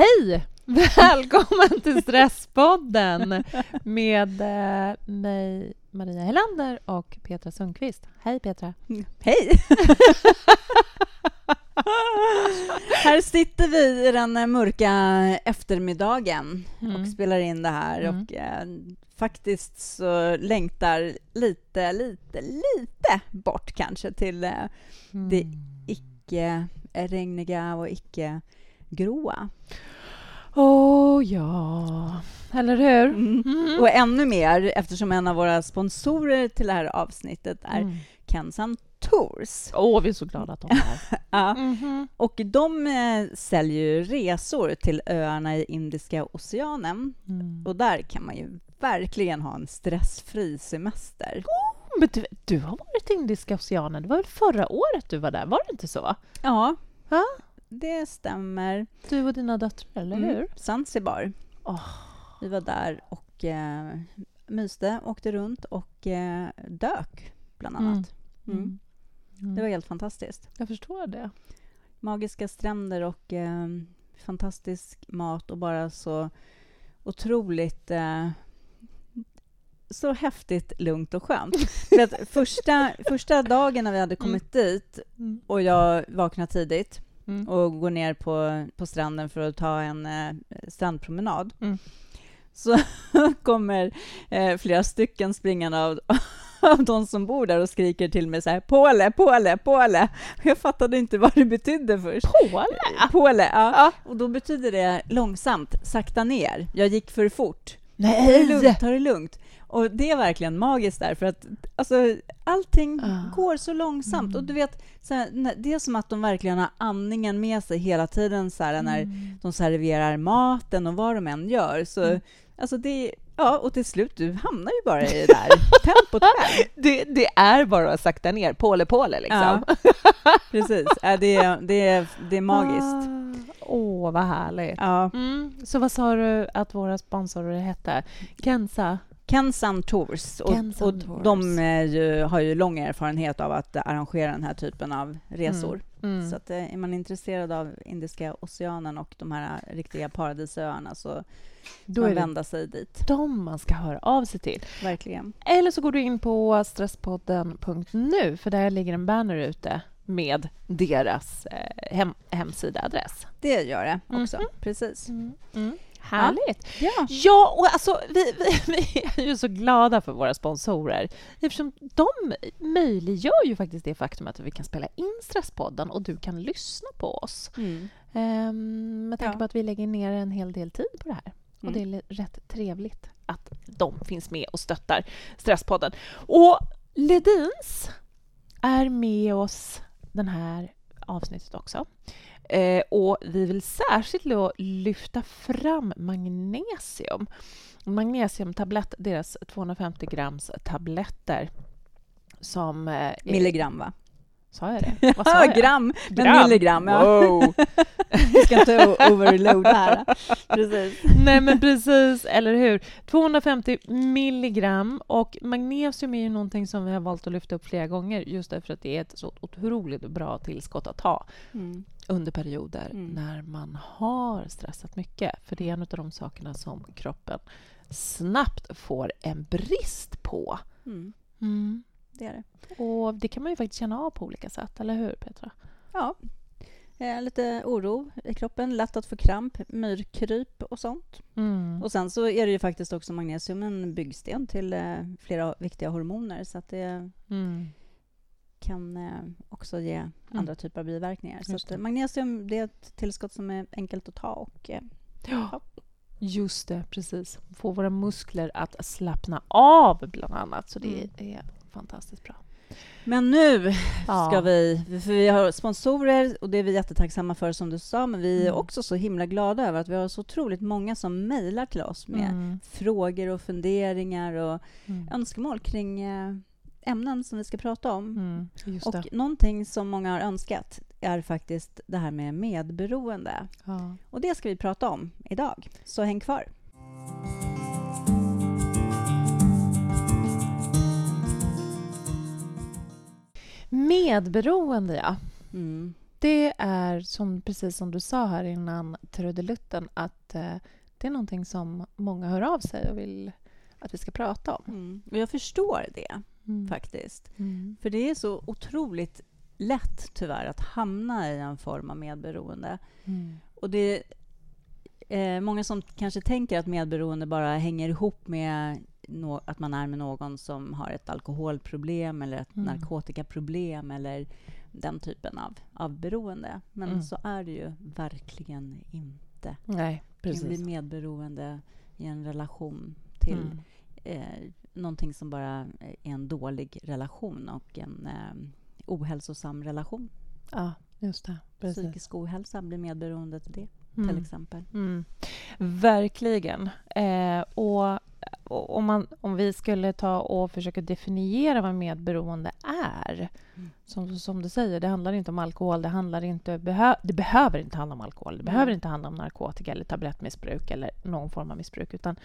Hej! Välkommen till Stresspodden med eh, mig, Maria Helander och Petra Sundqvist. Hej Petra! Hej! här sitter vi i den mörka eftermiddagen Mm. och spelar in det här. Mm. Och eh, faktiskt så längtar lite, lite, lite bort kanske till eh, det Mm. icke-regniga och icke-gråa. Åh ja, eller hur? Mm. Mm. Och ännu mer eftersom en av våra sponsorer till det här avsnittet är Mm. Kensan Tours. Åh, vi är så glada att de är här. Ja. Mhm. Och de eh, säljer ju resor till öarna i Indiska oceanen. Mm. Och där kan man ju verkligen ha en stressfri semester. Men du, du har varit i Indiska oceanen. Det var väl förra året du var där? Var det inte så? Ja, Ja. Det stämmer. Du och dina döttrar, eller Mm, hur? Zanzibar. Åh. Vi var där och eh, myste, åkte runt och eh, dök, bland annat. Mm. Mm. Det var helt fantastiskt. Jag förstår det. Magiska stränder och eh, fantastisk mat och bara så otroligt eh, så häftigt lugnt och skönt. För att första, första dagen när vi hade kommit dit Mm. och jag vaknade tidigt Mm. och går ner på, på stranden för att ta en eh, strandpromenad Mm. så kommer eh, flera stycken springande av, av de som bor där och skriker till mig så här Påle, Påle, Påle. Jag fattade inte vad det betydde först. Påle? Påle, ja. Och då betyder det långsamt, sakta ner. Jag gick för fort. Ta det Nej! lugnt, ta det lugnt. Och det är verkligen magiskt där, för att alltså, allting Ah. går så långsamt. Och du vet, så här, det är som att de verkligen har andningen med sig hela tiden så här, när Mm. de serverar maten och vad de än gör. Så, Mm. alltså det, ja, och till slut, du hamnar ju bara i det där tempot själv. Det, det är bara att sakta ner, påle påle liksom. Ja, precis. Ja, det, är- det, det är magiskt. Ah, Åh, vad härligt. Ja. Mm. Så vad sa du att våra sponsorer hette? Kensa? Kensan Tours. Och, Kensan och de är ju, har ju lång erfarenhet av att arrangera den här typen av resor. Mm. Så att, eh, är man intresserad av Indiska oceanen och de här riktiga paradisöarna så Då man vända sig dit. de man ska höra av sig till. Verkligen. Eller så går du in på stresspodden.nu för där ligger en banner ute med deras eh, hem, hemsidaadress. Det gör det också. Mhm. Precis. Härligt! Ja. Ja, och alltså, vi, vi, vi är ju så glada för våra sponsorer eftersom de möjliggör ju faktiskt det faktum att vi kan spela in Stresspodden och du kan lyssna på oss. Mm. Ehm, med tanke Ja. på att vi lägger ner en hel del tid på det här. Och Mm. det är rätt trevligt att de finns med och stöttar Stresspodden. Och Ledins är med oss den här avsnittet också. Eh, och vi vill särskilt lyfta fram magnesium. Magnesiumtablett, deras 250 grams tabletter som... Eh, Milligram, va? Sa jag det? Vad sa jag? gram, men Gram. milligram. Ja. Wow. Vi ska inte o- overloada här. Precis. Nej, men precis, eller hur? 250 milligram. Och magnesium är ju någonting som vi har valt att lyfta upp flera gånger just därför att det är ett så otroligt bra tillskott att ha Mm. under perioder Mm. när man har stressat mycket. För det är en av de sakerna som kroppen snabbt får en brist på. Mm. Mm. Det är det. Och det kan man ju faktiskt känna av på olika sätt, eller hur Petra? Ja. Eh, lite oro i kroppen, lätt att få kramp, myrkryp och sånt. Mm. Och sen så är det ju faktiskt också magnesium en byggsten till eh, flera viktiga hormoner så att det Mm. kan eh, också ge andra typer av biverkningar. Så Just att, det. eh, magnesium det är ett tillskott som är enkelt att ta och eh, Ja, just det, precis. Få våra muskler att slappna av, bland annat. Så det Mm. är fantastiskt bra. Men nu Ja. ska vi, för vi har sponsorer och det är vi jättetacksamma för som du sa, men vi är Mm. också så himla glada över att vi har så otroligt många som mejlar till oss med Mm. frågor och funderingar och Mm. önskemål kring eh, ämnen som vi ska prata om. Mm. Och det. någonting som många har önskat är faktiskt det här med medberoende. Ja. Och det ska vi prata om idag, så häng kvar. Medberoende, ja. Mm. det är som, precis som du sa här innan trudelutten att eh, det är någonting som många hör av sig och vill att vi ska prata om. Mm. Och jag förstår det, Mm. faktiskt. Mm. För det är så otroligt lätt, tyvärr, att hamna i en form av medberoende. Mm. Och det eh, många som kanske tänker att medberoende bara hänger ihop med nå- att man är med någon som har ett alkoholproblem eller ett Mm. narkotikaproblem eller den typen av, av beroende. Men Mm. så är det ju verkligen inte. Nej, precis. blir medberoende i en relation till Mm. eh, någonting som bara är en dålig relation och en eh, ohälsosam relation. Ja, just det. Precis. Psykisk ohälsa blir medberoende till det, Mm. till exempel. Mm. Verkligen. Eh, och om, man, om vi skulle ta och försöka definiera vad medberoende är Mm. som, som du säger, det handlar inte om alkohol, det, handlar inte, behö, det behöver inte handla om alkohol, det behöver inte handla om narkotika eller tablettmissbruk eller någon form av missbruk, utan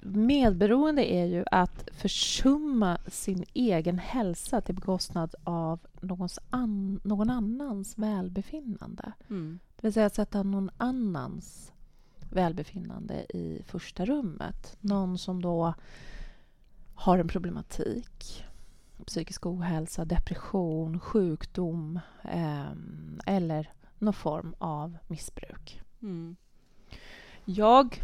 medberoende är ju att försumma sin egen hälsa till bekostnad av någons an, någon annans välbefinnande. Mm. Det vill säga sätta någon annans välbefinnande i första rummet. Någon som då har en problematik, psykisk ohälsa, depression, sjukdom ehm, eller någon form av missbruk. Mm. Jag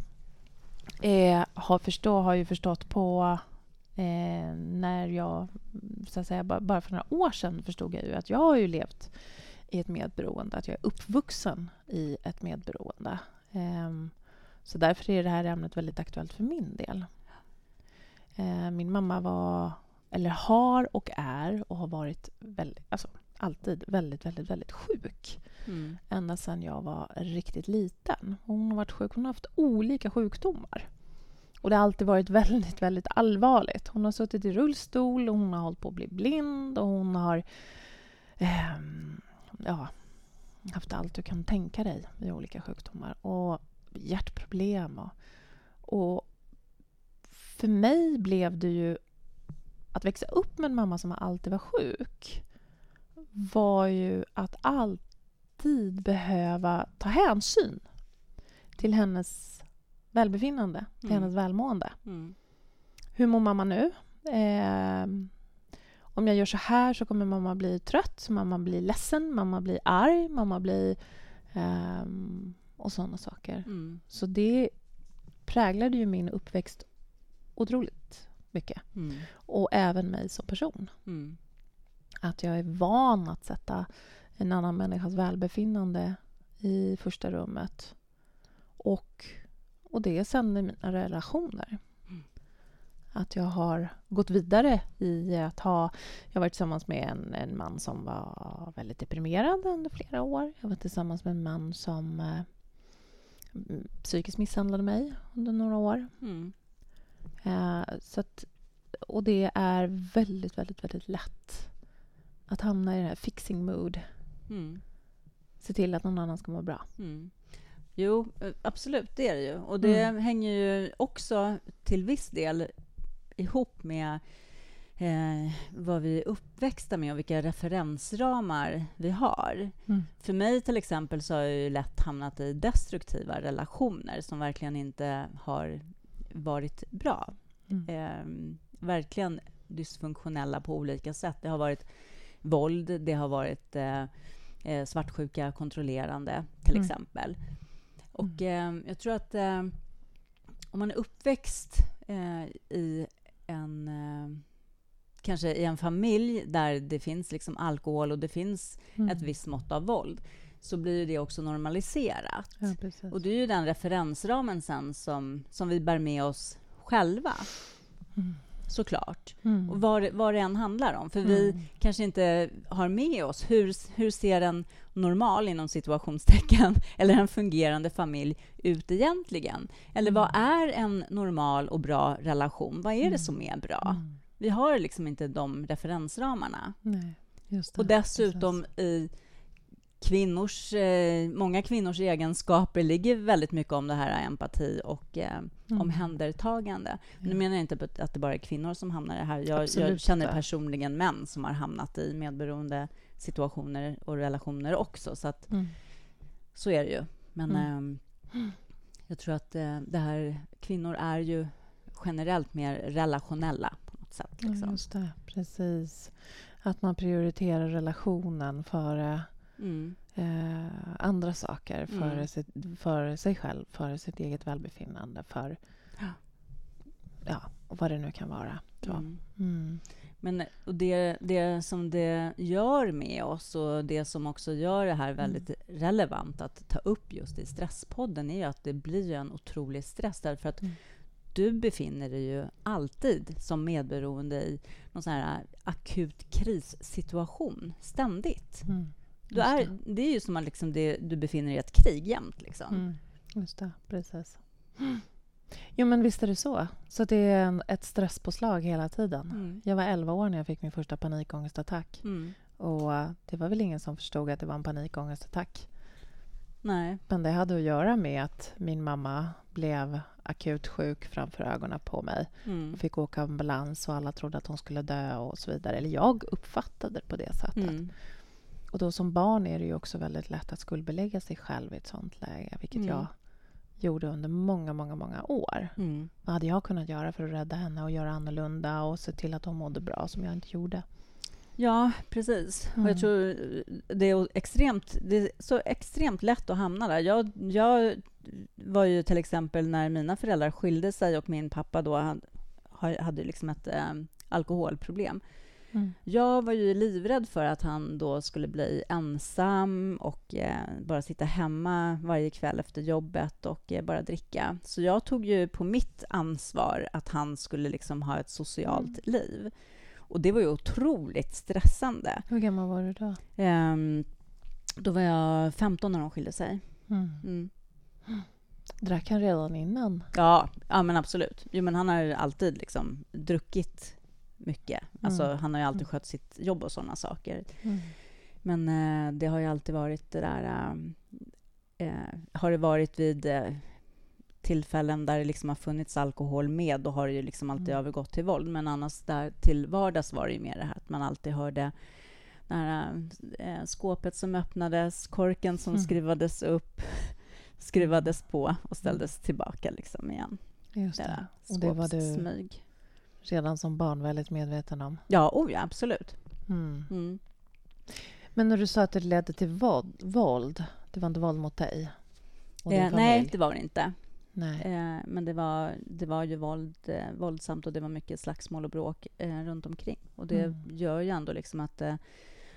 eh, har, förstå, har ju förstått på eh, när jag, så att säga, ba- bara för några år sedan förstod jag ju att jag har ju levt i ett medberoende, att jag är uppvuxen i ett medberoende. Ehm, så därför är det här ämnet väldigt aktuellt för min del. Eh, min mamma var, eller har och är och har varit väldigt, alltså, alltid väldigt, väldigt, väldigt sjuk Mm. ända sedan jag var riktigt liten. Hon har varit sjuk. Hon har haft olika sjukdomar. Och det har alltid varit väldigt, väldigt allvarligt. Hon har suttit i rullstol och hon har hållit på att bli blind och hon har ehm, ja, haft allt du kan tänka dig i olika sjukdomar. Och hjärtproblem. Och, och för mig blev det ju att växa upp med en mamma som alltid var sjuk var ju att alltid behöva ta hänsyn till hennes välbefinnande, till Mm. hennes välmående. Mm. Hur mår mamma nu? Ehm, om jag gör så här så kommer mamma bli trött, mamma blir ledsen, mamma blir arg, mamma blir... ehm, och sådana saker. Mm. Så det präglade ju min uppväxt otroligt mycket. Mm. Och även mig som person. Mm. Att jag är van att sätta en annan människas välbefinnande i första rummet. Och, och det är sen i mina relationer. Att jag har gått vidare i att ha... Jag varit tillsammans med en, en man som var väldigt deprimerad under flera år. Jag var tillsammans med en man som eh, psykiskt misshandlade mig under några år. Mm. Eh, så att, och det är väldigt, väldigt, väldigt lätt att hamna i det här fixing mood. Mm. Se till att någon annan ska må bra. Mm. Jo, eh, absolut, det är det ju. Och det Mm. hänger ju också till viss del ihop med eh, vad vi är uppväxta med och vilka referensramar vi har. Mm. För mig till exempel så har jag ju lätt hamnat i destruktiva relationer som verkligen inte har varit bra. Mm. Eh, verkligen dysfunktionella på olika sätt. Det har varit våld, det har varit eh, eh, svartsjuka kontrollerande, till Mm. exempel. Och eh, jag tror att eh, om man är uppväxt eh, i en eh, kanske i en familj där det finns liksom alkohol och det finns Mm. ett visst mått av våld så blir det också normaliserat. Ja. Och det är ju den referensramen sen som, som vi bär med oss själva, Mm. Såklart. Mm. Och vad, vad det än handlar om. För vi Mm. kanske inte har med oss hur, hur ser en normal, inom situationstecken, eller en fungerande familj ut egentligen? Eller Mm. vad är en normal och bra relation? Vad är det Mm. som är bra? Mm. Vi har liksom inte de referensramarna. Nej. Och dessutom i kvinnors, eh, många kvinnors egenskaper ligger väldigt mycket om det här empati och eh, Mm. omhändertagande. Men nu Ja. menar jag inte att det bara är kvinnor som hamnar i det här. Jag, jag känner personligen män som har hamnat i medberoende situationer och relationer också. Så att Mm. så är det ju. Men Mm. ehm, jag tror att eh, det här, kvinnor är ju generellt mer relationella på något sätt. Ja, Liksom. just det. Precis. Att man prioriterar relationen före Mm. eh, andra saker. Före, Mm. sitt, före sig själv, före sitt eget välbefinnande. För, Ja. ja, vad det nu kan vara. Mm. Mm. Men och det, det som det gör med oss och det som också gör det här väldigt relevant att ta upp just i Stresspodden är ju att det blir en otrolig stress därför att Mm. du befinner dig ju alltid som medberoende i någon sån här akut krissituation, ständigt. Mm. Du är, det är ju som att liksom det, du befinner dig i ett krig jämt. Liksom. Mm. Just det, precis. Jo, men visst är det så. Så det är en, ett stresspåslag hela tiden. Mm. Jag var 11 år när jag fick min första panikångestattack. Mm. Och eh, det var väl ingen som förstod att det var en panikångestattack. Nej. Men det hade att göra med att min mamma blev akut sjuk framför ögonen på mig. Mm. fick åka ambulans och alla trodde att hon skulle dö och så vidare. Eller jag uppfattade det på det sättet. Mm. Och då som barn är det ju också väldigt lätt att skuldbelägga sig själv i ett sånt läge, vilket Mm. jag gjorde under många, många, många år. Mm. Vad hade jag kunnat göra för att rädda henne och göra annorlunda och se till att hon mådde bra som jag inte gjorde? Ja, precis. Och Mm. jag tror det är, extremt, det är så extremt lätt att hamna där. Jag, jag var ju till exempel när mina föräldrar skilde sig och min pappa då hade, hade liksom ett eh, alkoholproblem. Jag var ju livrädd för att han då skulle bli ensam och eh, bara sitta hemma varje kväll efter jobbet och eh, bara dricka. Så jag tog ju på mitt ansvar att han skulle liksom ha ett socialt liv. Och det var ju otroligt stressande. Hur gammal var du då? Ehm, då var jag 15 när de skilde sig. Mm. Mm. Drack han redan innan? Ja, ja, men absolut. Jo, men han har ju alltid liksom druckit mycket. Alltså, Mm. Han har ju alltid Mm. skött sitt jobb och sådana saker. Mm. Men eh, det har ju alltid varit det där... Eh, eh, har det varit vid eh, tillfällen där det liksom har funnits alkohol med, då har det ju liksom alltid Mm. övergått till våld. Men annars där till vardags var det ju mer det här att man alltid hörde det här eh, skåpet som öppnades, korken som Mm. skruvades upp, skruvades på och ställdes tillbaka liksom igen. Just Det Och det var du. Redan som barn väldigt medveten om. Ja, oh ja, absolut. Mm. Mm. Men när du sa att det ledde till våld, våld det var inte våld mot dig? Eh, nej, det var det inte. nej. Eh, men det var, det var ju våld, eh, våldsamt och det var mycket slagsmål och bråk eh, runt omkring. Och det Mm. gör ju ändå liksom att eh,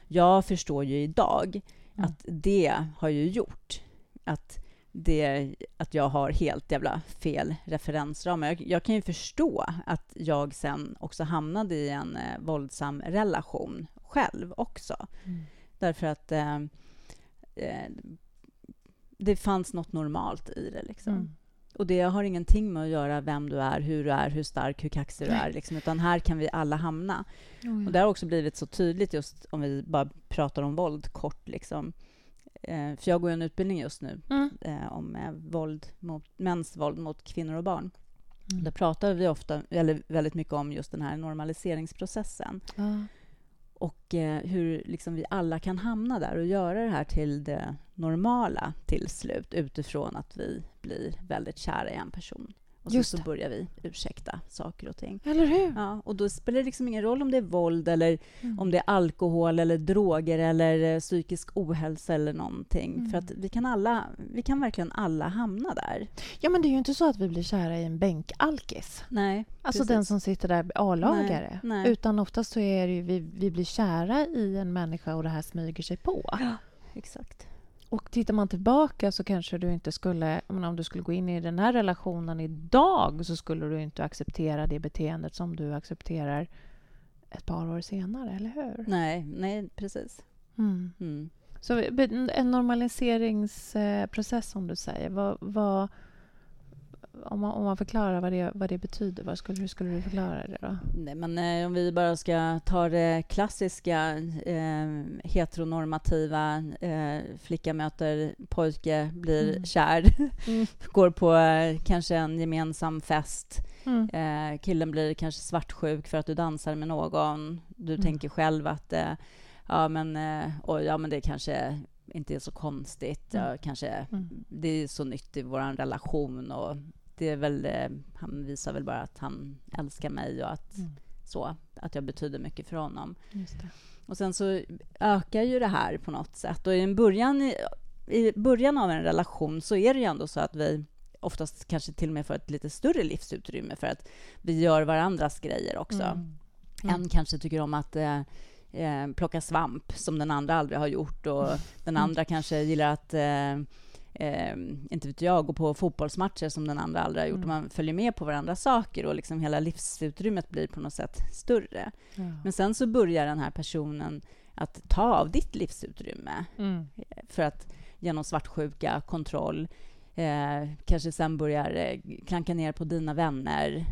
jag förstår ju idag Mm. att det har ju gjort att, det, att jag har helt jävla fel referensramar. Jag, jag kan ju förstå att jag sen också hamnade i en eh, våldsam relation själv också. Mm. Därför att eh, eh, det fanns något normalt i det. Liksom. Mm. Och det har ingenting med att göra vem du är, hur du är, hur stark, hur kaxig du är. Liksom, utan här kan vi alla hamna. Oh, Och det har också blivit så tydligt just om vi bara pratar om våld kort. Liksom. Eh, för jag går en utbildning just nu Mm. eh, om eh, våld mot, mäns våld mot kvinnor och barn. Mm. Där pratar vi ofta, eller väldigt mycket om just den här normaliseringsprocessen. Ja. Och hur liksom vi alla kan hamna där och göra det här till det normala till slut utifrån att vi blir väldigt kära i en person. Och så, Just så börjar vi ursäkta saker och ting. Eller hur? Ja, och då spelar det liksom ingen roll om det är våld eller Mm. om det är alkohol eller droger eller eh, psykisk ohälsa eller någonting. Mm. För att vi kan, alla, vi kan verkligen alla hamna där. Ja, men det är ju inte så att vi blir kära i en bänkalkis. Nej, Alltså precis. den som sitter där A-lagare. Nej, nej. Utan oftast så är det ju, vi, vi blir kära i en människa och det här smyger sig på. Exakt. Och tittar man tillbaka så kanske du inte skulle... menar, Om du skulle gå in i den här relationen idag så skulle du inte acceptera det beteendet som du accepterar ett par år senare, eller hur? Nej, nej, precis. Mm. Mm. Så en normaliseringsprocess som du säger, vad, vad, om, man, om man förklarar vad det, vad det betyder, vad skulle, hur skulle du förklara det då? Nej, men eh, om vi bara ska ta det klassiska eh, heteronormativa eh, flicka möter pojke, blir Mm. kär, Mm. går på eh, kanske en gemensam fest. Mm. Eh, killen blir kanske svartsjuk för att du dansar med någon. Du Mm. tänker själv att eh, ja, men, eh, oj, ja, men det kanske inte är så konstigt. Mm. Ja, kanske, Mm. Det är så nytt i vår relation. Och det är väl, eh, han visar väl bara att han älskar mig och att, Mm. så, att jag betyder mycket för honom. Och sen så ökar ju det här på något sätt. Och i början, i, i början av en relation så är det ju ändå så att vi oftast kanske till och med får ett lite större livsutrymme för att vi gör varandras grejer också. Mm. Mm. En kanske tycker om att eh, eh, plocka svamp som den andra aldrig har gjort och den andra kanske gillar att eh, eh, inte vet jag, gå på fotbollsmatcher som den andra aldrig har gjort. Mm. Och man följer med på varandras saker och liksom hela livsutrymmet blir på något sätt större. Ja. Men sen så börjar den här personen att ta av ditt livsutrymme Mm. för att genom svartsjuka, kontroll, eh, kanske sen börjar eh, klanka ner på dina vänner.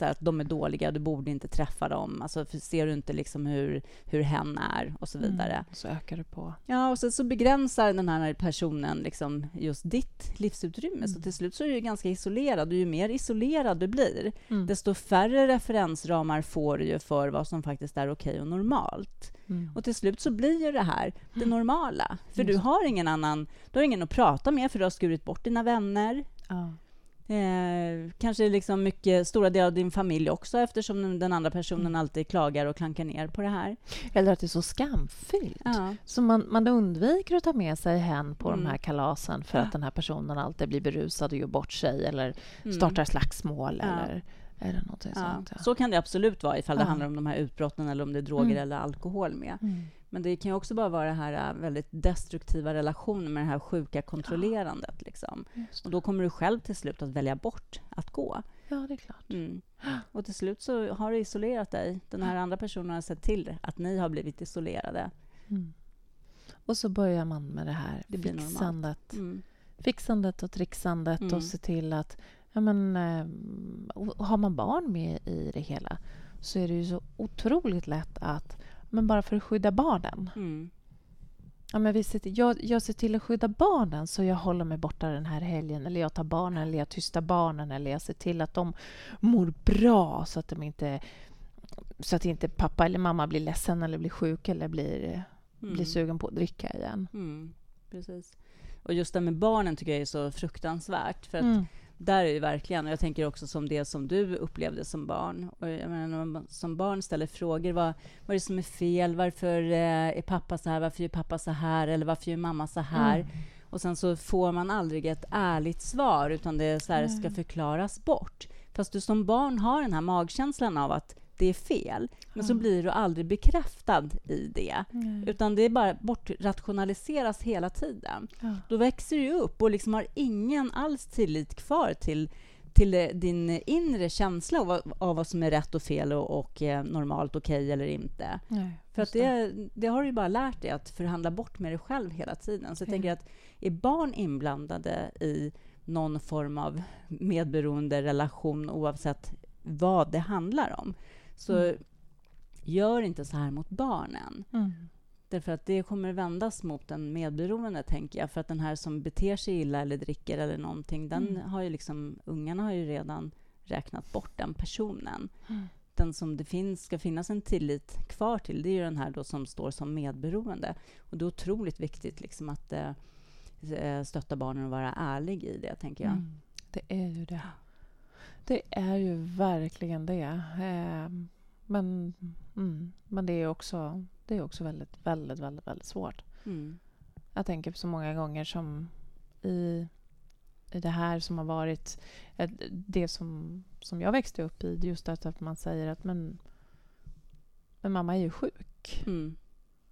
Så här att de är dåliga, du borde inte träffa dem. Alltså, ser du inte liksom hur, hur hen är och så vidare. Mm. Så ökar det på. Ja, och sen så begränsar den här personen liksom just ditt livsutrymme. Så Mm. till slut så är du ganska isolerad. Och ju mer isolerad du blir, Mm. desto färre referensramar får du för vad som faktiskt är okej och normalt. Mm. Och till slut så blir ju det här det normala. För du har ingen annan, du har ingen att prata med för du har skurit bort dina vänner. Ja. Eh, kanske liksom mycket stora delar av din familj också eftersom den- andra personen Mm. alltid klagar och klankar ner på det här. Eller att det är så skamfyllt. Ja. Så man, man undviker att ta med sig hen på Mm. de här kalasen för Ja. att den här personen alltid blir berusad och gör bort sig eller Mm. startar slagsmål Ja. eller, eller någonting sånt. Så kan det absolut vara ifall det handlar om de här utbrotten eller om det är droger Mm. eller alkohol med. Men det kan ju också bara vara det här äh, väldigt destruktiva relationer med det här sjuka kontrollerandet. Liksom. Just Och då kommer du själv till slut att välja bort att gå. Ja, det är klart. Mm. Och till slut så har du isolerat dig. Den här andra personen har sett till att ni har blivit isolerade. Mm. Och så börjar man med det här Det fixandet, Mm. fixandet och trixandet Mm. och se till att... Ja, men, eh, har man barn med i det hela så är det ju så otroligt lätt att... Men bara för att skydda barnen. Mm. Ja, men vi ser jag, jag ser till att skydda barnen så jag håller mig borta den här helgen. Eller jag tar barnen, eller jag tystar barnen. Eller jag ser till att de mår bra så att de inte... Så att inte pappa eller mamma blir ledsen eller blir sjuk eller blir, Mm. blir sugen på att dricka igen. Mm. Precis. Och just det med barnen tycker jag är så fruktansvärt. För att Mm. Där är ju verkligen, och jag tänker också som det som du upplevde som barn. Och jag menar, när man som barn ställer frågor, vad, vad är det som är fel? Varför eh, är pappa så här? Varför är pappa så här? Eller varför är mamma så här? Mm. Och sen så får man aldrig ett ärligt svar, utan det så här, ska förklaras bort. Fast du som barn har den här magkänslan av att det är fel, men så blir du aldrig bekräftad i det. Nej. Utan det är bara bortrationaliseras hela tiden. Ja. Då växer du upp och liksom har ingen alls tillit kvar till, till eh, din inre känsla av, vad- av vad som är rätt och fel och, och eh, normalt okej eller inte. Nej, För att det, det har du ju bara lärt dig att förhandla bort med dig själv hela tiden. Så jag Ja. tänker att är barn inblandade i någon form av medberoende relation oavsett vad det handlar om, så Mm. gör inte så här mot barnen. Mm. Därför att det kommer vändas mot den medberoende, tänker jag. För att den här som beter sig illa eller dricker eller någonting, den Mm. har ju liksom, ungarna har ju redan räknat bort den personen. Mm. Den som det finns, ska finnas en tillit kvar till, det är ju den här då som står som medberoende. Och det är otroligt viktigt liksom att eh, eh, stötta barnen och vara ärlig i det, tänker jag. Mm. Det är ju det. Det är ju verkligen det. Ehm, Men, mm, men det är också, det är också väldigt, väldigt, väldigt, väldigt svårt. Mm. Jag tänker på så många gånger som i, i det här som har varit eh, det som, som jag växte upp i. Just att, man säger att men, men mamma är ju sjuk. Mm.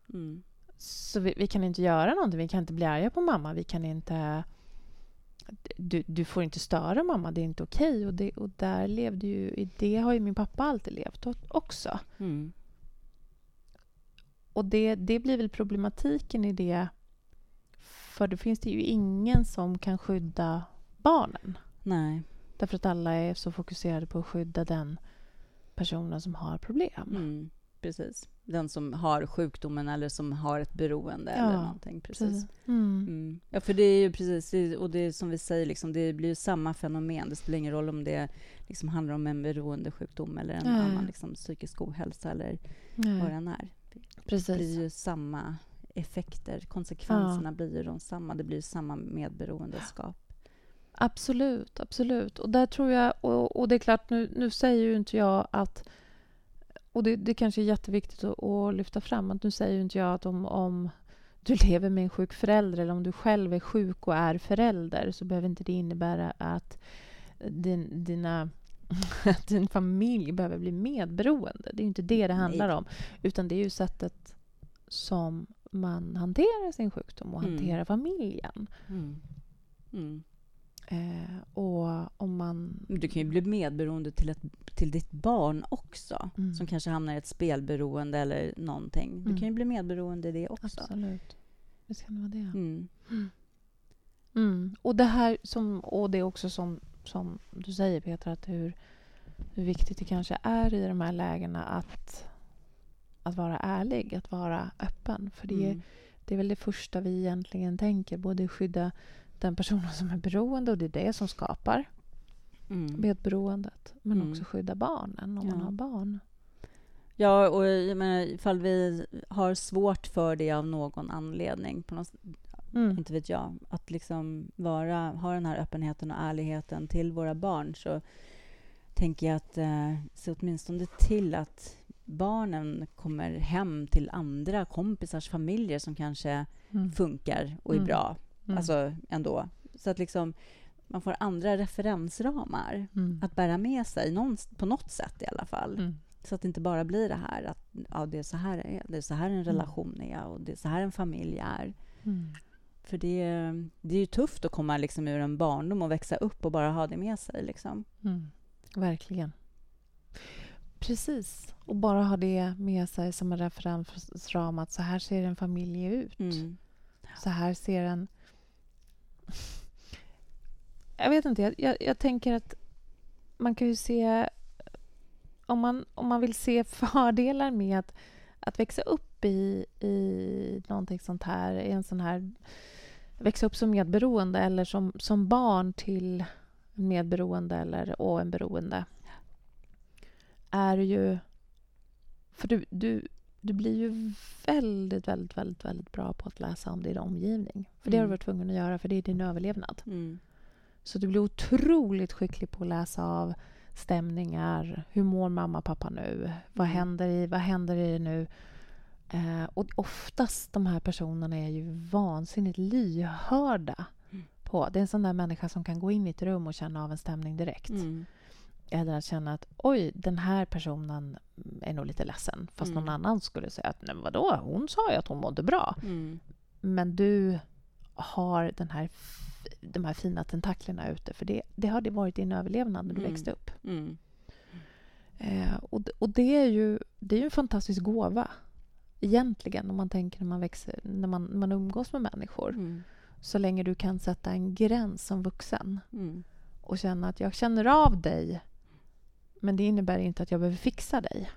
Mm. Så vi, vi kan inte göra någonting. Vi kan inte bli arga på mamma. Vi kan inte... Du, du får inte störa mamma. Det är inte okej. Och, det, och där levde ju... I det har ju min pappa alltid levt också. Mm. Och det, det blir väl problematiken i det. För då finns det ju ingen som kan skydda barnen. Nej, Därför att alla är så fokuserade på att skydda den personen som har problem. Mm, precis. Den som har sjukdomen eller som har ett beroende eller Ja, någonting. Precis. Precis. Mm. Mm. Ja, för det är ju precis, det- och det är som vi säger, liksom, det blir ju samma fenomen. Det spelar ingen roll om det liksom handlar om en beroendesjukdom eller en Nej. annan liksom, psykisk ohälsa eller vad Nej, den är. Det precis. blir ju samma effekter. Konsekvenserna blir ju de samma. Det blir ju samma medberoendeskap. Absolut, absolut. Och där tror jag, och, och det är klart, nu, nu säger ju inte jag att och det, det kanske är jätteviktigt att, att lyfta fram att nu säger ju inte jag att om, om du lever med en sjuk förälder eller om du själv är sjuk och är förälder så behöver inte det innebära att din, dina, att din familj behöver bli medberoende. Det är ju inte det det handlar Nej. om. Utan det är ju sättet som man hanterar sin sjukdom och Mm. hanterar familjen. Mm. Mm. Eh, och om man... Du kan ju bli medberoende till, ett, till ditt barn också, Mm. som kanske hamnar i ett spelberoende eller någonting. Du Mm. kan ju bli medberoende i det också. Absolut. Visst kan det vara det. Mm. Mm. Och det här som, och det är också som, som du säger Petra, att hur, hur viktigt det kanske är i de här lägena att, att vara ärlig, att vara öppen. För det, är- Mm. det är väl det första vi egentligen tänker, både skydda den personen som är beroende och det är det som skapar Mm. medberoendet, men Mm. också skydda barnen om man Ja. har barn. Ja, och jag menar, ifall vi har svårt för det av någon anledning, på något, Mm. inte vet jag, att liksom vara, ha den här öppenheten och ärligheten till våra barn, så tänker jag att eh, se åtminstone till att barnen kommer hem till andra kompisars familjer som kanske Mm. funkar och är Mm. bra, Mm. alltså ändå. Så att liksom man får andra referensramar Mm. att bära med sig, någon, på något sätt i alla fall. Mm. Så att det inte bara blir det här att ja, det är så här det är, det är så här en relation är och det är så här en familj är. Mm. För det, det är ju tufft att komma liksom ur en barndom och växa upp och bara ha det med sig. Liksom. Mm. Verkligen. Precis. Och bara ha det med sig som en referensram att så här ser en familj ut. Mm. Så här ser en... Jag vet inte, jag, jag, jag tänker att man kan ju se... Om man, om man vill se fördelar med att, att växa upp i, i någonting sånt här, i en sån här... Växa upp som medberoende eller som, som barn till en medberoende eller och en beroende är ju... För du, du, du blir ju väldigt, väldigt, väldigt, väldigt bra på att läsa om din omgivning. För det har du Mm. varit tvungen att göra, för det är din överlevnad. Mm. Så du blir otroligt skicklig på att läsa av stämningar. Hur mår mamma och pappa nu? Vad, Mm. händer, i, vad händer i det nu? Eh, och oftast de här personerna är ju vansinnigt lyhörda. Mm. På. Det är en sån där människa som kan gå in i ett rum och känna av en stämning direkt. Mm. Eller att känna att oj, den här personen är nog lite ledsen. Fast Mm. någon annan skulle säga att nej vadå, hon sa ju att hon mådde bra. Mm. Men du har den här, de här fina tentaklerna ute. För det, det har det varit din överlevnad när du Mm. växte upp. Mm. Eh, och och det, är ju, det är ju en fantastisk gåva. Egentligen, om man tänker när man, växer, när man, när man umgås med människor. Mm. Så länge du kan sätta en gräns som vuxen Mm. och känna att jag känner av dig men det innebär inte att jag behöver fixa dig.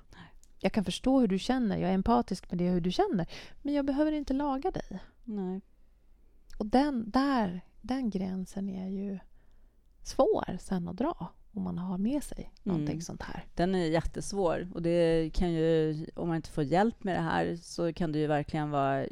Jag kan förstå hur du känner, jag är empatisk med det hur du känner men jag behöver inte laga dig. Nej. Och den, där, den gränsen är ju svår sen att dra om man har med sig någonting Mm. sånt här. Den är jättesvår och det kan ju, om man inte får hjälp med det här så kan det ju verkligen vara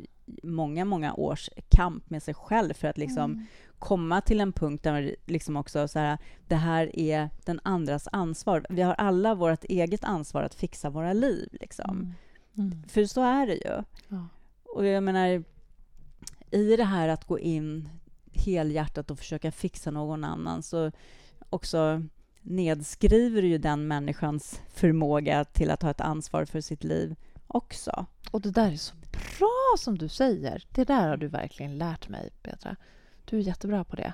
många, många års kamp med sig själv för att liksom Mm. Komma till en punkt där liksom också så här, det här är den andras ansvar. Vi har alla vårt eget ansvar att fixa våra liv. Liksom. Mm. Mm. För så är det ju. Ja. Och jag menar, i det här att gå in helhjärtat och försöka fixa någon annan så också nedskriver du ju den människans förmåga till att ha ett ansvar för sitt liv också. Och det där är så bra som du säger. Det där har du verkligen lärt mig, Petra. Du är jättebra på det.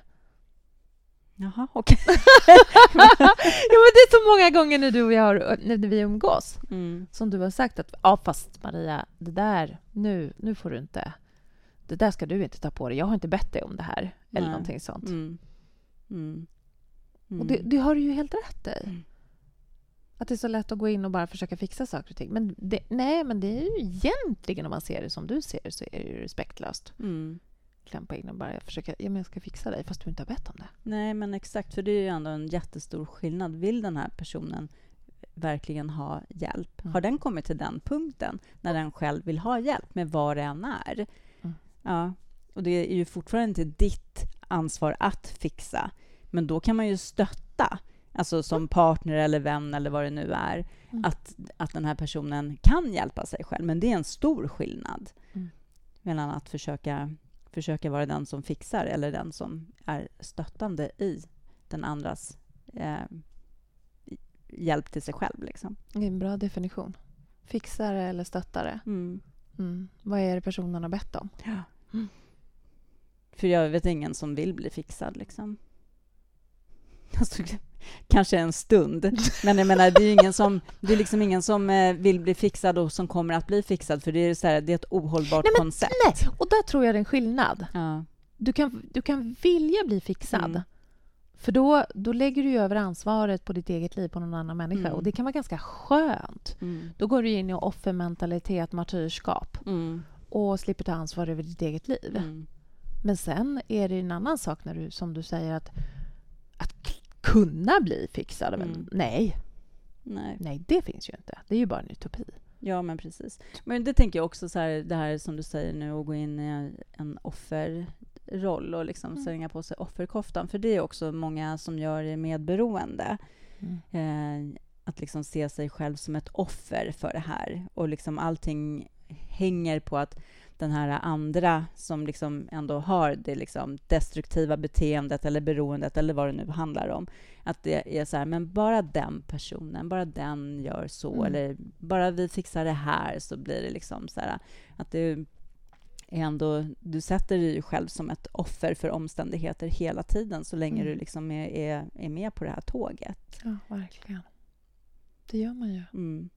Jaha, okej. ja, men det är så många gånger när du och jag har, när vi umgås Mm. som du har sagt att ja, fast Maria, det där, nu, nu får du inte... Det där ska du inte ta på dig. Jag har inte bett dig om det här. Eller Nej. någonting sånt. Mm. Mm. Mm. Och det, det har du ju helt rätt i. Mm. Att det är så lätt att gå in och bara försöka fixa saker och ting. Men det, nej, men det är ju egentligen, om man ser det som du ser så är det ju respektlöst. Mm. Klämpa in och bara försöka, ja men jag ska fixa dig, fast du inte har bett om det. Nej, men exakt, för det är ju ändå en jättestor skillnad. Vill den här personen verkligen ha hjälp? Mm. Har den kommit till den punkten när den själv vill ha hjälp med vad det än är? Mm. Ja, och det är ju fortfarande inte ditt ansvar att fixa, men då kan man ju stötta, alltså som partner eller vän eller vad det nu är, Mm. att, att den här personen kan hjälpa sig själv. Men det är en stor skillnad Mm. mellan att försöka, försöka vara den som fixar eller den som är stöttande i den andras eh, hjälp till sig själv. Liksom. Det är en bra definition. Fixare eller stöttare. Mm. Mm. Vad är det personen har bett om? Ja. Mm. För jag vet ingen som vill bli fixad. Liksom. Alltså, kanske en stund. Men jag menar, det är, ju ingen som, det är liksom ingen som eh, vill bli fixad och som kommer att bli fixad. För det är, så här, det är ett ohållbart Nej, men- koncept. Nej, och där tror jag det är en skillnad. Ja. Du kan, du kan vilja bli fixad. Mm. För då, då lägger du ju över ansvaret på ditt eget liv på någon annan människa. Mm. Och det kan vara ganska skönt. Mm. Då går du in i offermentalitet, martyrskap Mm. och slipper ta ansvar över ditt eget liv. Mm. Men sen är det en annan sak när du, som du säger, att, att kunna bli fixad. Men Mm. nej, Nej. nej, det finns ju inte. Det är ju bara en utopi. Ja, men precis. Men det tänker jag också, så här, det här som du säger nu, att gå in i en offerroll och liksom Mm. slänga på sig offerkoftan. För det är också många som gör det medberoende. Eh, att liksom se sig själv som ett offer för det här. Och liksom allting hänger på att den här andra som liksom ändå har det liksom destruktiva beteendet eller beroendet eller vad det nu handlar om. Att det är så här, men bara den personen, bara den gör så Mm. eller bara vi fixar det här så blir det liksom så här att det ändå, du sätter dig själv som ett offer för omständigheter hela tiden så länge Mm. du liksom är, är, är med på det här tåget. Ja, verkligen. Det gör man ju. Mm.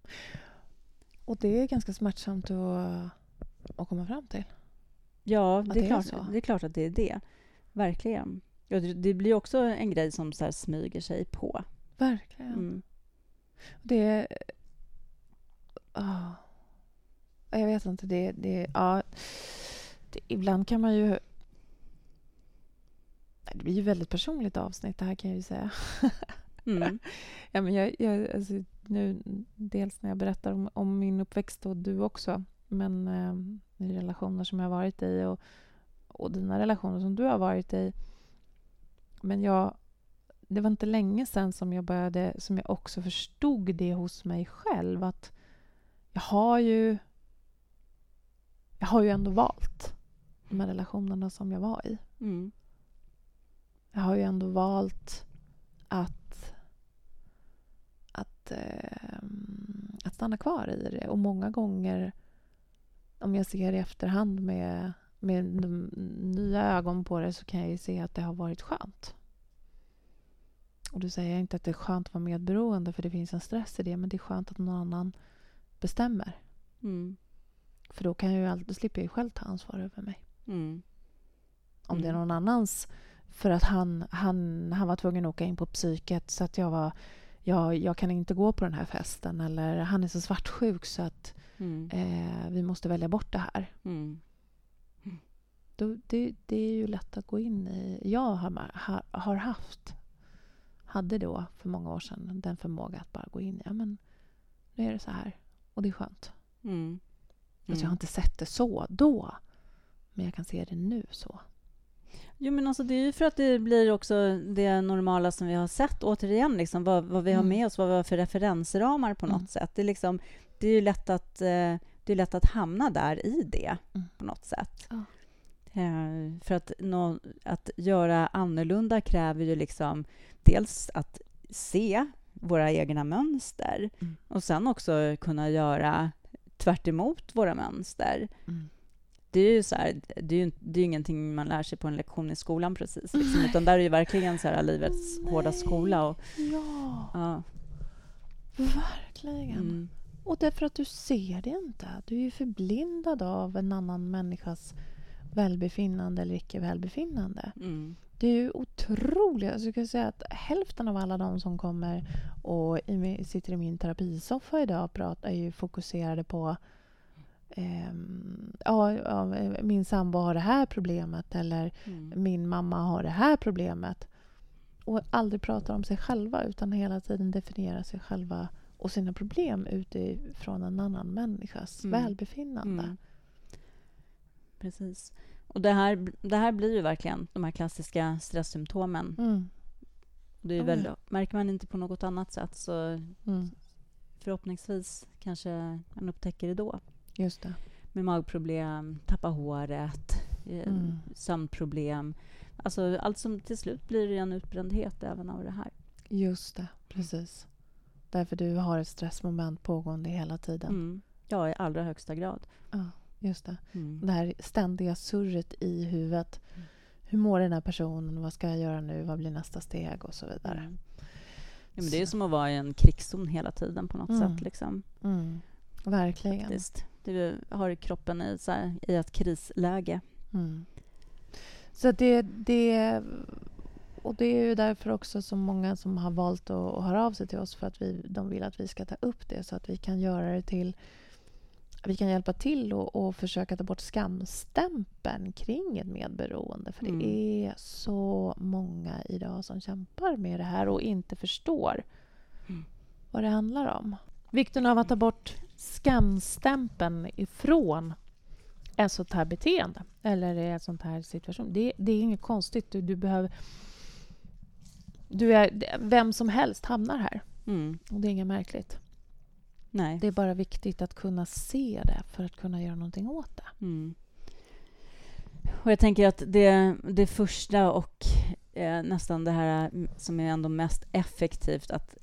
Och det är ganska smärtsamt att, att komma fram till. Ja, det är, det är klart, så. det är klart att det är det. Verkligen. Ja, det, det blir också en grej som så smyger sig på. Verkligen. Mm. Det ah. Jag vet inte. Det, det, ja, det, ibland kan man ju... Det blir ju väldigt personligt avsnitt det här kan jag ju säga. Mm. Ja, men jag, jag, alltså, nu, dels när jag berättar om, om min uppväxt och du också, men eh, i relationer som jag har varit i och, och dina relationer som du har varit i. Men jag, det var inte länge sedan som jag började, som jag också förstod det hos mig själv att jag har ju jag har ju ändå valt de här relationerna som jag var i. Mm. Jag har ju ändå valt att, att, eh, att stanna kvar i det. Och många gånger, om jag ser i efterhand med, med nya ögon på det så kan jag ju se att det har varit skönt. Och då säger inte att det är skönt att vara medberoende för det finns en stress i det men det är skönt att någon annan bestämmer. Mm. För då kan jag ju alltid, slipper jag ju själv ta ansvar över mig. Mm. Om det är Mm. någon annans för att han, han, han var tvungen att åka in på psyket så att jag var jag, jag kan inte gå på den här festen eller han är så svartsjuk så att Mm. eh, vi måste välja bort det här. Mm. Då, det, det är ju lätt att gå in i. Jag har, har, har haft, hade då för många år sedan den förmåga att bara gå in i, ja men nu är det så här och det är skönt. Mm. Alltså jag har inte sett det så då, men jag kan se det nu så. Jo, men alltså det är ju för att det blir också det normala som vi har sett. Återigen, liksom, vad, vad vi har Mm. med oss, vad vi har för referensramar på något Mm. sätt. Det är, liksom, det är ju lätt att, eh, det är lätt att hamna där i det Mm. på något sätt. Eh, för att, nå, att göra annorlunda kräver ju liksom dels att se våra egna mönster Mm. och sen också kunna göra tvärt emot våra mönster Mm. det är ju så här, det är ju det är ingenting man lär sig på en lektion i skolan precis. Liksom, utan där är ju verkligen så här livets hårda skola. Och, Ja, ja, verkligen. mm, Och därför att du ser det inte. Du är förblindad av en annan människas välbefinnande eller icke välbefinnande. Mm. Det är ju otroligt. Alltså jag skulle säga att hälften av alla de som kommer och i, sitter i min terapisoffa idag och pratar är ju fokuserade på ehm, ja, ja, min sambo har det här problemet eller Mm. min mamma har det här problemet. Och aldrig pratar om sig själva utan hela tiden definierar sig själva och sina problem utifrån en annan människas Mm. välbefinnande. Mm. Precis. Och det här, det här blir ju verkligen de här klassiska stresssymptomen. Mm. Det är väl, ja. Märker man inte på något annat sätt så Mm. förhoppningsvis kanske man upptäcker det då. Just det. Med magproblem, tappa håret, eh, Mm. sömnproblem. Alltså allt som till slut blir en utbrändhet även av det här. Just det, precis. Därför du har ett stressmoment pågående hela tiden. Mm. Ja, i allra högsta grad. Ja, just det. Mm. Det här ständiga surret i huvudet. Mm. Hur mår den här personen? Vad ska jag göra nu? Vad blir nästa steg? Och så vidare. Mm. Ja, men det är som att vara i en krigszon hela tiden på något Mm. sätt. Liksom. Mm. Verkligen. Faktiskt. Du har kroppen i, så här, i ett krisläge. Mm. Så det, det... Och det är ju därför också som många som har valt att, att höra av sig till oss för att vi, de vill att vi ska ta upp det så att vi kan göra det till... Vi kan hjälpa till och, och försöka ta bort skamstämpeln kring ett medberoende. För Mm. det är så många idag som kämpar med det här och inte förstår Mm. vad det handlar om. Vikten av att ta bort skamstämpeln ifrån ett sånt här beteende eller ett sånt här situation. Det, det är inget konstigt. Du, du behöver... Du är, vem som helst hamnar här. Mm. Och det är inget märkligt. Nej. Det är bara viktigt att kunna se det för att kunna göra någonting åt det. Mm. Och jag tänker att det, det första och eh, nästan det här mm, som är ändå mest effektivt att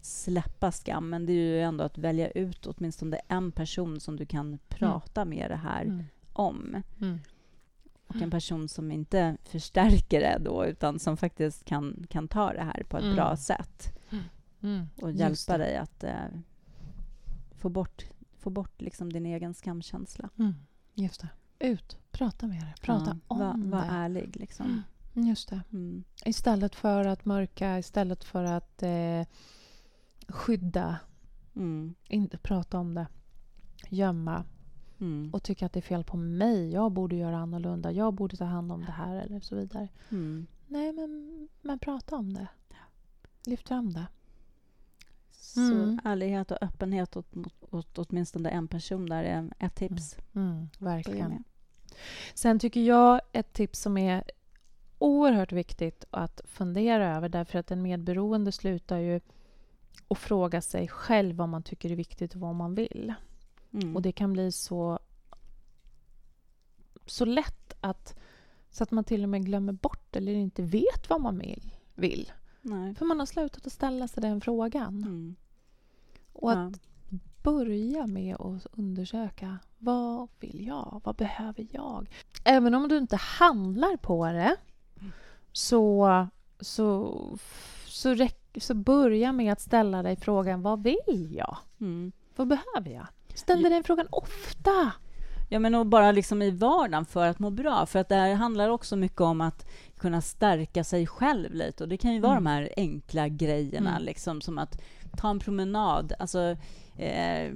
släppa skammen, det är ju ändå att välja ut åtminstone en person som du kan prata med det här Mm. om. Mm. Och en person som inte förstärker det då, utan som faktiskt kan, kan ta det här på ett Mm. bra sätt Mm. och hjälpa dig att eh, få bort, få bort liksom din egen skamkänsla. Mm. Just det. Ut. Prata med det. Prata Ja, om var, var det. ärlig liksom. Just det. Mm. Istället för att mörka, istället för att eh, skydda, Mm. inte prata om det, gömma Mm. och tycka att det är fel på mig. Jag borde göra annorlunda. Jag borde ta hand om det här eller så vidare. Mm. Nej, men, men prata om det. Lyft fram det. Så Mm. ärlighet och öppenhet åt, åt, åt åtminstone en person där är ett tips. Mm, Börja verkligen. Sen tycker jag ett tips som är oerhört viktigt att fundera över därför att en medberoende slutar ju att fråga sig själv vad man tycker är viktigt och vad man vill. Mm. Och det kan bli så så lätt att så att man till och med glömmer bort eller inte vet vad man vill. vill. Nej. För man har slutat att ställa sig den frågan. Mm. Och att Ja. börja med att undersöka vad vill jag? Vad behöver jag? Även om du inte handlar på det så, så, så, räck, så börja med att ställa dig frågan vad vill jag? Mm. Vad behöver jag? Ställ dig den frågan ofta. Ja, men och bara liksom i vardagen för att må bra. För att det här handlar också mycket om att kunna stärka sig själv lite. Och det kan ju vara Mm. de här enkla grejerna, Mm. liksom som att ta en promenad. Alltså, eh,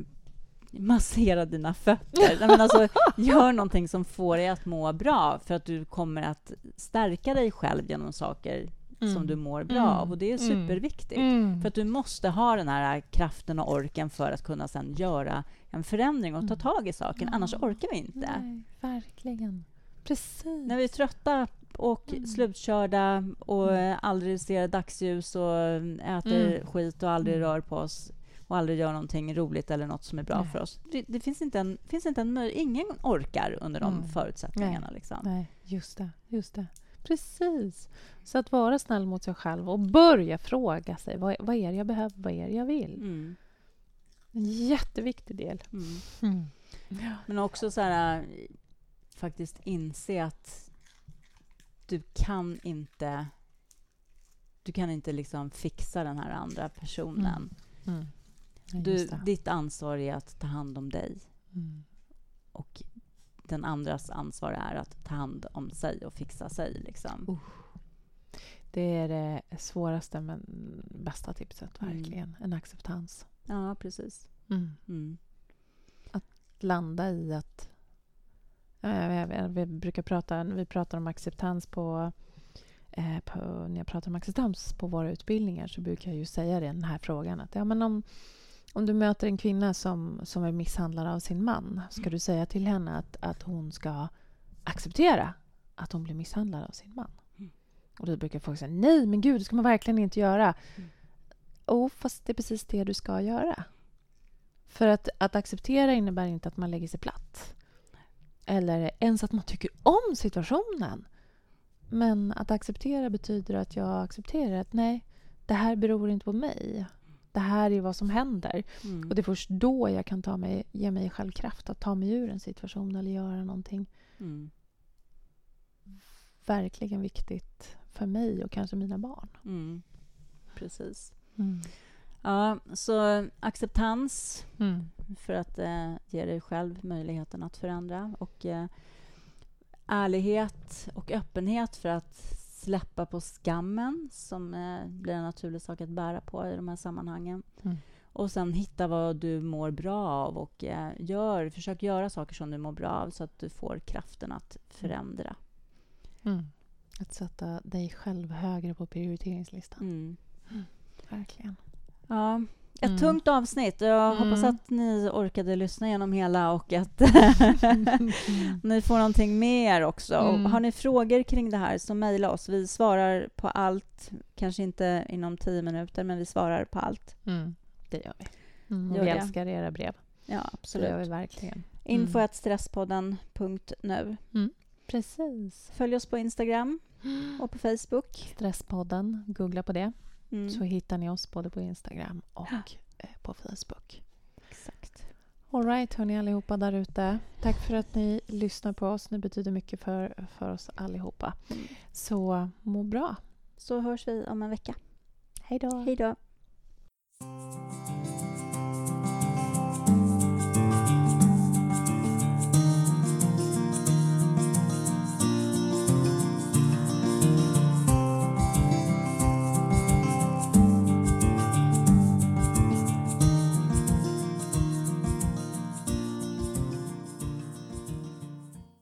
massera dina fötter. Nej, men alltså, gör någonting som får dig att må bra för att du kommer att stärka dig själv genom saker Mm. som du mår bra Mm. av. Och det är Mm. superviktigt. Mm. För att du måste ha den här kraften och orken för att kunna sen göra en förändring och ta Mm. tag i saken. Ja. Annars orkar vi inte. Nej, verkligen. Precis. När vi är trötta och Mm. slutkörda och Mm. aldrig ser dagsljus och äter Mm. skit och aldrig Mm. rör på oss och aldrig gör någonting roligt eller något som är bra Nej. för oss. Det, det finns inte en, finns inte en Ingen orkar under de Mm. förutsättningarna. Liksom. Nej, just det. Just det. Precis. Så att vara snäll mot sig själv och börja fråga sig vad, vad är det jag behöver, vad är det jag vill? Mm. En jätteviktig del. Mm. Men också så här, faktiskt inse att du kan inte du kan inte liksom fixa den här andra personen. Mm. Ja, Du, ditt ansvar är att ta hand om dig. Mm. Och den andras ansvar är att ta hand om sig och fixa sig. Liksom. Uh. Det är det svåraste men bästa tipset, Mm. verkligen. En acceptans. Ja, precis. Mm. Mm. Landa i att... vet, Vi brukar prata, vi pratar om acceptans på, eh, på... När jag pratar om acceptans på våra utbildningar så brukar jag ju säga det, den här frågan. Att, ja, men om, om du möter en kvinna som, som är misshandlad av sin man ska du säga till henne att, att hon ska acceptera att hon blir misshandlad av sin man? Mm. Och då brukar folk säga nej, men gud, det ska man verkligen inte göra. Mm. Oh, fast det är precis det du ska göra. För att, att acceptera innebär inte att man lägger sig platt. Eller ens att man tycker om situationen. Men att acceptera betyder att jag accepterar att nej, det här beror inte på mig. Det här är vad som händer. Mm. Och det är först då jag kan ta mig, ge mig själv kraft att ta mig ur en situation eller göra någonting Mm. verkligen viktigt för mig och kanske mina barn. Mm. Precis. Mm. Ja, så acceptans Mm. för att eh, ge dig själv möjligheten att förändra och eh, ärlighet och öppenhet för att släppa på skammen som eh, blir en naturlig sak att bära på i de här sammanhangen. Mm. Och sen hitta vad du mår bra av och eh, gör, försök göra saker som du mår bra av så att du får kraften att förändra. Mm. Att sätta dig själv högre på prioriteringslistan. Mm. Verkligen. Ja, ett Mm. tungt avsnitt. Jag Mm. hoppas att ni orkade lyssna igenom hela och att ni får någonting med er också. Mm. Och har ni frågor kring det här så mejla oss. Vi svarar på allt. Kanske inte inom tio minuter, men vi svarar på allt. Mm. Det gör vi. Mm. Gör vi älskar era brev. Ja, Så det gör vi absolut. verkligen. Info Mm. att stresspodden.nu. Precis. Följ oss på Instagram och på Facebook. Stresspodden, googla på det mm. så hittar ni oss både på Instagram och ja. Eh, på Facebook. Exakt. Alright hörni allihopa där ute. Tack för att ni lyssnar på oss. Ni betyder mycket för, för oss allihopa. Mm. Så må bra. Så hörs vi om en vecka. Hej då. Hej då.